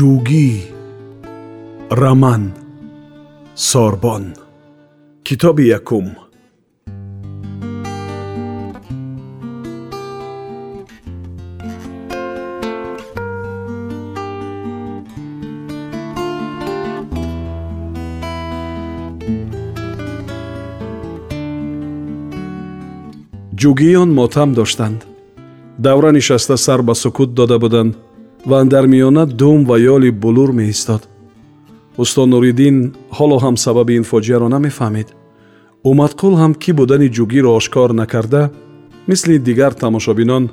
ҷугӣ раман сорбон. Китоби якум. ҷугиён мотам доштанд. Давра нишаста сар ба сукут дода буданд ва андар миёна дум ва ёли булур меистод. Устод нуриддин ҳоло ҳам сабаби ин фоҷиаро намефаҳмид умадқул ҳам кӣ будани ҷугиро ошкор накарда мисли дигар тамошобинон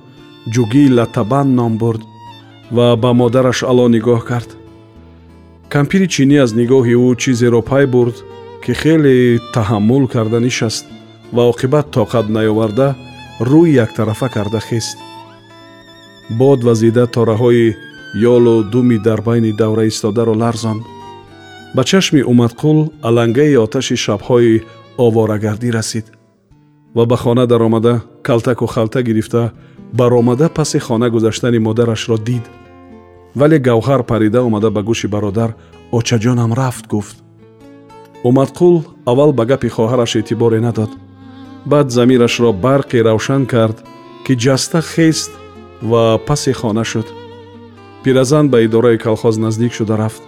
ҷугӣ латабан ном бурд ва ба модараш ало нигоҳ кард. Кампири чинӣ аз нигоҳи ӯ чизеро пай бурд ки хеле таҳаммул карда нишаст ва оқибат тоқат наёварда рӯй яктарафа карда хист бод вазида тораҳои ёлу думи дар байни давра истодаро ларзонд ба чашми умадқул алангаи оташи шабҳои оварагардӣ расид ва ба хона даромада калтаку халта гирифта баромада паси хона гузаштани модарашро дид. Вале гавҳар парида омада ба гӯши бародар очаҷонам рафт гуфт. Умадқул аввал ба гапи хоҳараш эътиборе надод. Баъд замирашро барқи равшан кард ки ҷаста хест ва паси хона шуд. Пиразан ба идораи калхоз наздик шуда рафт.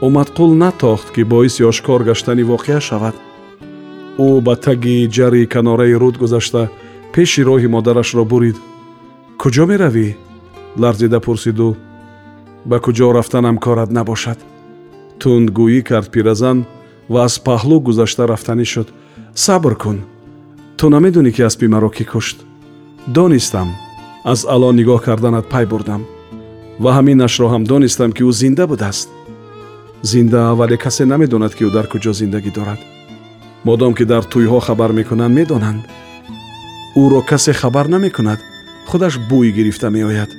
Умадқул натохт ки боиси ошкор гаштани воқеа шавад. Ӯ ба таги ҷари канораи руд гузашта пеши роҳи модарашро бурид. Куҷо меравӣ ларзида пурсиду. Ба куҷо рафтанам корат набошад тундгӯӣ кард пиразан ва аз паҳлӯ гузашта рафтанӣ шуд. Сабр кун. Ту намедонӣ ки аспи маро кӣ кушт. Донистам аз алон нигоҳ карданат пай бурдам. Ва ҳаминашро ҳам донистам ки ӯ зинда будааст. Зинда вале касе намедонад ки ӯ дар куҷо зиндагӣ дорад. Модом ки дар тӯйҳо хабар мекунанд медонанд. Ӯро касе хабар намекунад худаш бӯй гирифта меояд.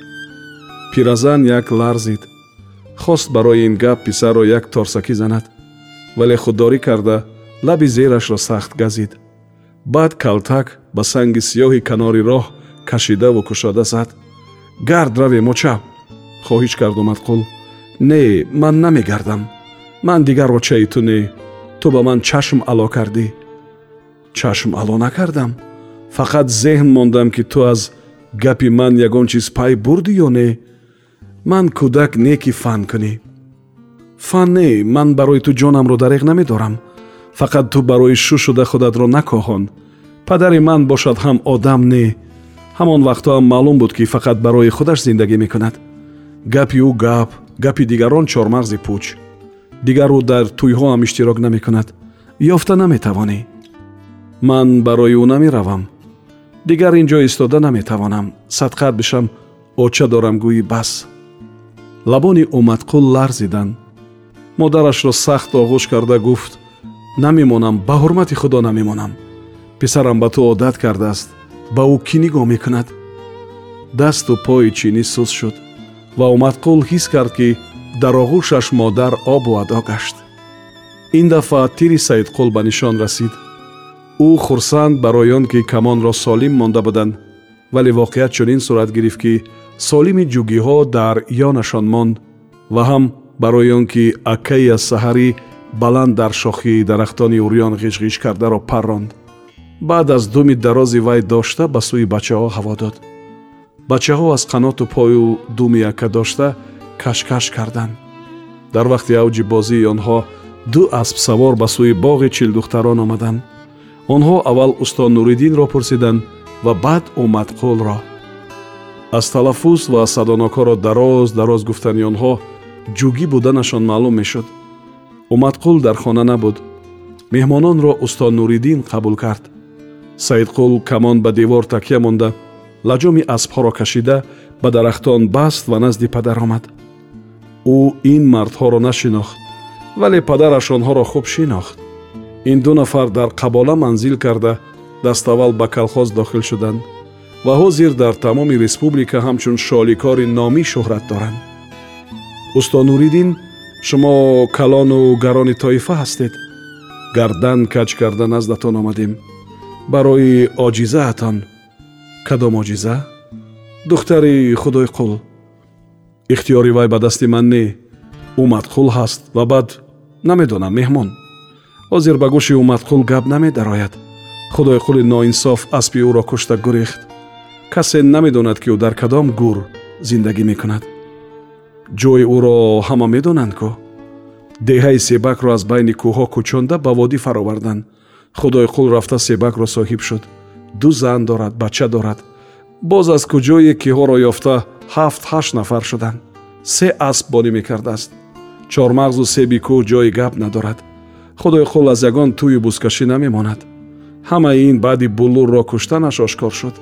Пиразан як ларзид. Хост барои ин гап писарро як торсакӣ занад. Вале худдорӣ карда лаби зерашро сахт газид. Баъд калтак ба санги сиёҳи канори роҳ кашидаву кушода зад. Гард раве моча. Хоҳиш кард омадқул не ман намегардам. Ман дигар очаи ту не. Ту ба ман чашм ало кардӣ. Чашм ало накардам. Фақат зеҳн мондам ки ту аз гапи ман ягон чиз пай бурдӣ ё не. Ман кӯдак не ки фан кунӣ. Фан не ман барои ту ҷонамро дареғ намедорам. Фақат ту барои шу шуда худатро накоҳон. Падари ман бошад ҳам одам не ҳамон вақтҳоам маълум буд ки фақат барои худаш зиндагӣ мекунад. Гапи ӯ гап гапи дигарон чормағзи пӯч дигар ӯ дар тӯйҳоам иштирок намекунад. Ёфта наметавонӣ. Ман барои ӯ намеравам. Дигар ин ҷо истода наметавонам садқат бишам оча дорам гӯӣ бас. Лабони умадқул ларзиданд. Модарашро сахт оғӯш карда гуфт намемонам ба ҳурмати худо намемонам. Писарам ба ту одат кардааст ба ӯ кӣ нигоҳ мекунад? Дасту пои чинӣ сус шуд ва умадқул ҳис кард ки дар оғӯшаш модар обу адо гашт. Ин дафъа тири саидқул ба нишон расид. Ӯ хурсанд барои он ки камонро солим монда буданд вале воқеат чунин сурат гирифт ки солими ҷугиҳо дар ёнашон монд ва ҳам барои он ки акаи аз саҳарӣ баланд дар шохи дарахтони урён ғишғиш кардаро парронд баъд аз думи дарози вай дошта ба сӯи бачаҳо ҳаво дод. Бачаҳо аз қаноту пою думи яка дошта кашкаш карданд. Дар вақти авҷи бозии онҳо ду аспсавор ба сӯи боғи чилдухтарон омаданд. Онҳо аввал устод нуриддинро пурсиданд ва баъд умадқулро аз талаффуз ва садонокоро дароз дароз гуфтани онҳо ҷугӣ буданашон маълум мешуд. Умадқул дар хона набуд. Меҳмононро устод нуриддин қабул кард саидқул камон ба девор такя монда лаҷоми аспҳоро кашида ба дарахтон баст ва назди падар омад. Ӯ ин мардҳоро нашинохт вале падараш онҳоро хуб шинохт. Ин ду нафар дар қабола манзил карда даставвал ба калхоз дохил шуданд ва ҳозир дар тамоми республика ҳамчун шоликори номӣ шӯҳрат доранд. Усто нуриддин шумо калону гарони тоифа ҳастед. Гардан каҷ карда наздатон омадем барои оҷизаатон кадом оҷиза? Духтари худойқул ихтиёри вай ба дасти ман не. Ӯ мадқул ҳаст ва баъд намедонам меҳмон. Ҳозир ба гӯши ӯ мадқул гап намедарояд. Худойқули ноинсоф аспи ӯро кушта гурехт. Касе намедонад ки ӯ дар кадом гур зиндагӣ мекунад. Ҷои ӯро ҳама медонанд ку деҳаи себакро аз байни кӯҳҳо кӯчонда ба водӣ фароварданд худойқул рафта себакро соҳиб шуд. Ду зан дорад бача дорад. Боз аз куҷое киҳоро ёфта ҳафт ҳашт нафар шуданд се асп бонӣ мекардааст. Чормағзу себи кӯҳ ҷои гап надорад. Худойқул аз ягон тӯю бузкашӣ намемонад. Ҳамаи ин баъди булурро куштанаш ошкор шуд.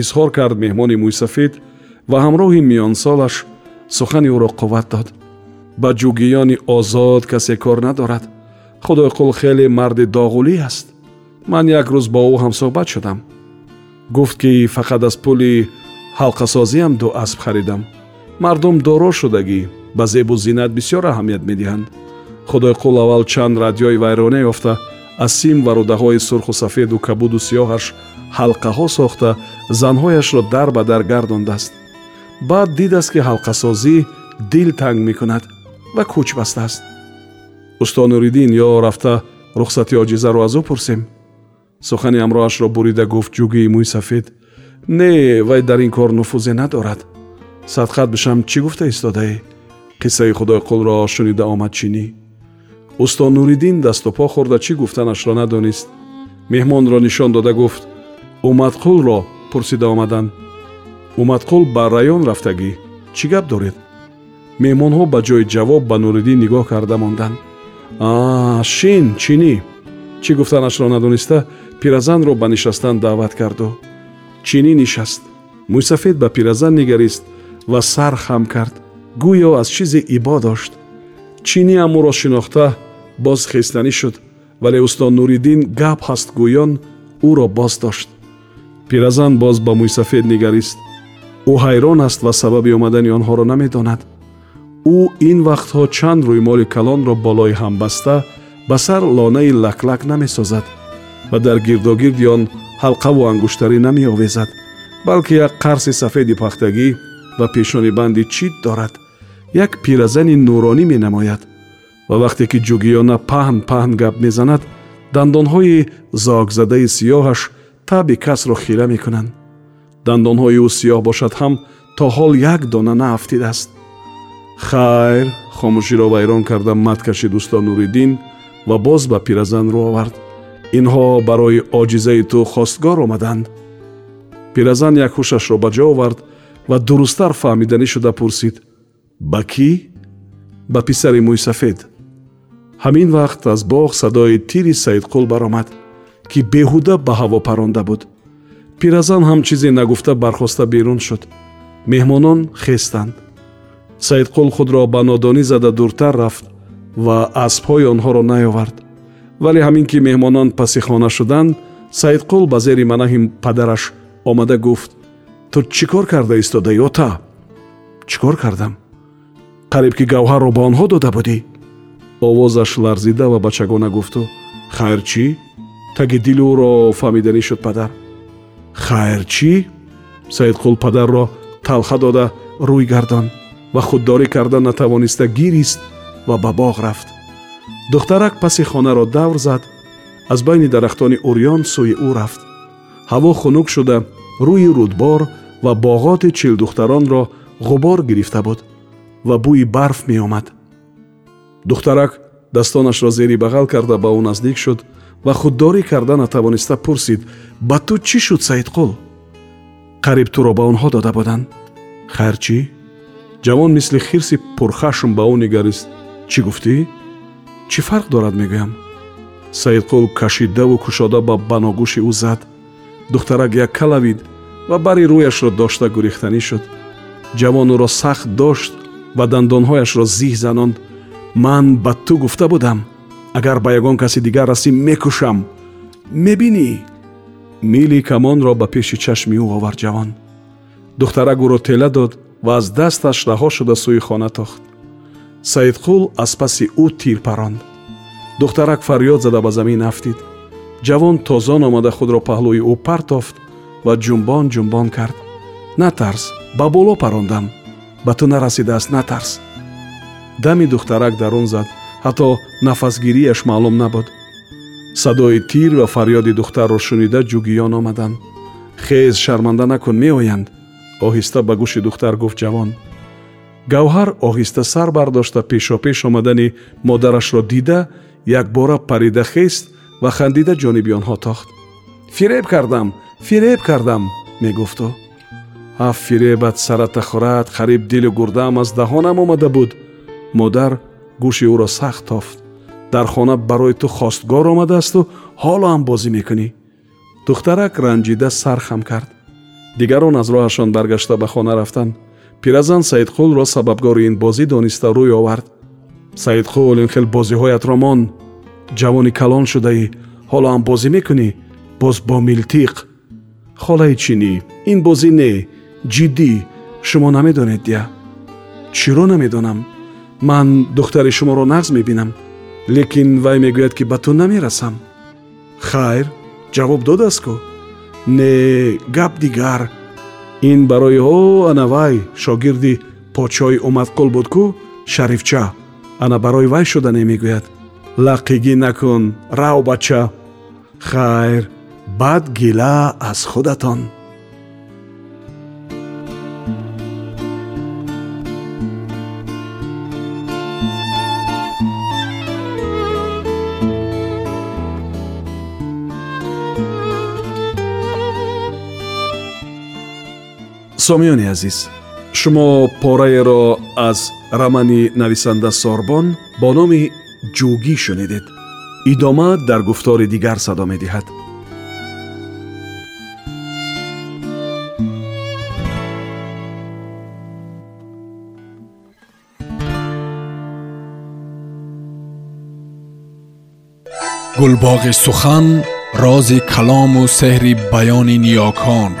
Изҳор кард меҳмони мӯйсафед ва ҳамроҳи миёнсолаш сухани ӯро қувват дод. Ба ҷугиёни озод касе кор надорад худойқул хеле марди доғулӣ аст. Ман як рӯз бо ӯ ҳамсӯҳбат шудам. Гуфт ки фақат аз пули ҳалқасозиам ду асб харидам. Мардум доро шудагӣ ба зебу зинат бисёр аҳамият медиҳанд. Худойқул аввал чанд радиои вайрона ёфта аз сим ва рудаҳои сурху сафеду кабуду сиёҳаш ҳалқаҳо сохта занҳояшро дар ба дар гардондааст. Баъд дидааст ки ҳалқасозӣ дил танг мекунад ва кӯч бастааст усто нуриддин ё рафта рухсати оҷизаро аз ӯ пурсем сухани амроашро бурида гуфт ҷугии мӯи сафед не вай дар ин кор нуфузе надорад садқат бишам чӣ гуфта истодаӣ қиссаи худойқулро шунида омад чинӣ? Усто нуриддин дасту по хӯрда чӣ гуфтанашро надонист? Меҳмонро нишон дода гуфт умадқулро пурсида омаданд умадқул ба раён рафтагӣ. Чӣ гап доред? Меҳмонҳо ба ҷои ҷавоб ба нуриддин нигоҳ карда монданд а шин чинӣ? Чӣ гуфтанашро надониста пиразанро ба нишастан даъват карду чинӣ нишаст? Мӯйсафед ба пиразан нигарист ва сар хам кард. Гӯё аз чизе ибо дошт. Чинӣ амӯро шинохта боз хестанӣ шуд вале усто нуриддин гап ҳаст гӯён ӯро боз дошт. Пиразан боз ба мӯйсафед нигарист. Ӯ ҳайрон аст ва сабаби омадани онҳоро намедонад ӯ ин вақтҳо чанд рӯймоли калонро болои ҳам баста ба сар лонаи лаклак намесозад ва дар гирдогирди он ҳалқаву ангуштарӣ намеовезад балки як қарси сафеди пахтагӣ ва пешони банди чит дорад як пиразани нуронӣ менамояд ва вақте ки ҷугиёна паҳн паҳн гап мезанад дандонҳои зокзадаи сиёҳаш таби касро хира мекунанд дандонҳои ӯ сиёҳ бошад ҳам то ҳол як дона наафтидааст хайр хомӯширо вайрон карда мат кашид усто нуриддин ва боз ба пиразан рӯ овард. Инҳо барои оҷизаи ту хостгор омаданд. Пиразан як ҳушашро ба ҷо овард ва дурусттар фаҳмиданӣ шуда пурсид. Ба кӣ? Ба писари мӯйсафед. Ҳамин вақт аз боғ садои тири саидқул баромад ки беҳуда ба ҳаво паронда буд. Пиразан ҳам чизе нагуфта бархоста берун шуд. Меҳмонон хестанд саидқул худро ба нодонӣ зада дуртар рафт ва аспҳои онҳоро наёвард. Вале ҳамин ки меҳмонон паси хона шуданд саидқул ба зери манаҳи падараш омада гуфт ту чӣ кор карда истодаӣ ота чӣ кор кардам? Қариб ки гавҳарро ба онҳо дода будӣ? Овозаш ларзида ва бачагона гуфту хайр чӣ? Таги дили ӯро фаҳмиданӣ шуд падар хайр чӣ? Саидқул падарро талха дода рӯй гардон ва худдорӣ карда натавониста гирист ва ба боғ рафт. Духтарак паси хонаро давр зад. Аз байни дарахтони урён сӯи ӯ рафт. Ҳаво хунук шуда рӯи рудбор ва боғоти чилдухтаронро ғубор гирифта буд ва бӯи барф меомад. Духтарак дастонашро зери бағал карда ба ӯ наздик шуд ва худдорӣ карда натавониста пурсид ба ту чӣ шуд саидқул? Қариб туро ба онҳо дода буданд. Хайр чӣ ҷавон мисли хирси пурхашм ба ӯ нигарист. Чӣ гуфтӣ? Чӣ фарқ дорад мегӯям? Саидқул кашидаву кушода ба баногӯши ӯ зад. Духтарак як калавид ва бари рӯяшро дошта гурехтанӣ шуд. Ҷавон ӯро сахт дошт ва дандонҳояшро зиҳ занонд. Ман ба ту гуфта будам. Агар ба ягон каси дигар расӣ мекушам мебинӣ? Мили камонро ба пеши чашми ӯ овард ҷавон. Духтарак ӯро тела дод ва аз дасташ раҳо шуда сӯи хона тохт. Саидқул аз паси ӯ тир паронд. Духтарак фарёд зада ба замин афтид. Ҷавон тозон омада худро паҳлӯи ӯ партофт ва ҷумбон ҷумбон кард. Натарс ба боло парондам. Ба ту нарасидааст натарс дами духтарак дарун зад. Ҳатто нафасгирияш маълум набуд. Садои тир ва фарёди духтарро шунида ҷугиён омаданд. Хез шарманда накун меоянд оҳиста ба гӯши духтар гуфт ҷавон гавҳар оҳиста сар бардошта пешопеш омадани модарашро дида якбора парида хест ва хандида ҷониби онҳо тохт фиреб кардам фиреб кардам мегуфту ҳаф фиребат сарата хӯрад қариб дилу гурдаам аз даҳонам омада буд. Модар гӯши ӯро сахт тофт. Дар хона барои ту хостгор омадаасту ҳоло ҳам бозӣ мекунӣ духтарак ранҷида сар хам кард дигарон аз роҳашон баргашта ба хона рафтанд пиразан саидқулро сабабгори ин бозӣ дониста рӯй овард. Саидқул ин хел бозиҳоятро мон ҷавони калон шудаӣ. Ҳоло ҳам бозӣ мекунӣ? Боз бо милтиқ. Холаи чинӣ? Ин бозӣ не. Ҷиддӣ. Шумо намедонед я. Чиро намедонам? Ман духтари шуморо нағз мебинам. Лекин вай мегӯяд ки ба ту намерасам. Хайр ҷавоб додааст ку не гап дигар. Ин барои о ана вай шогирди подшоҳи умадқул буд ку шарифча. Ана барои вай шудане мегӯяд лаққигӣ накун рав бача хайр бад гила аз худатон сомиёни азиз шумо пораеро аз романи нависанда сорбон бо номи ҷӯгӣ шунидед идома дар гуфтори дигар садо медиҳад гулбоғи сухан рози калому сеҳри баёни ниёкон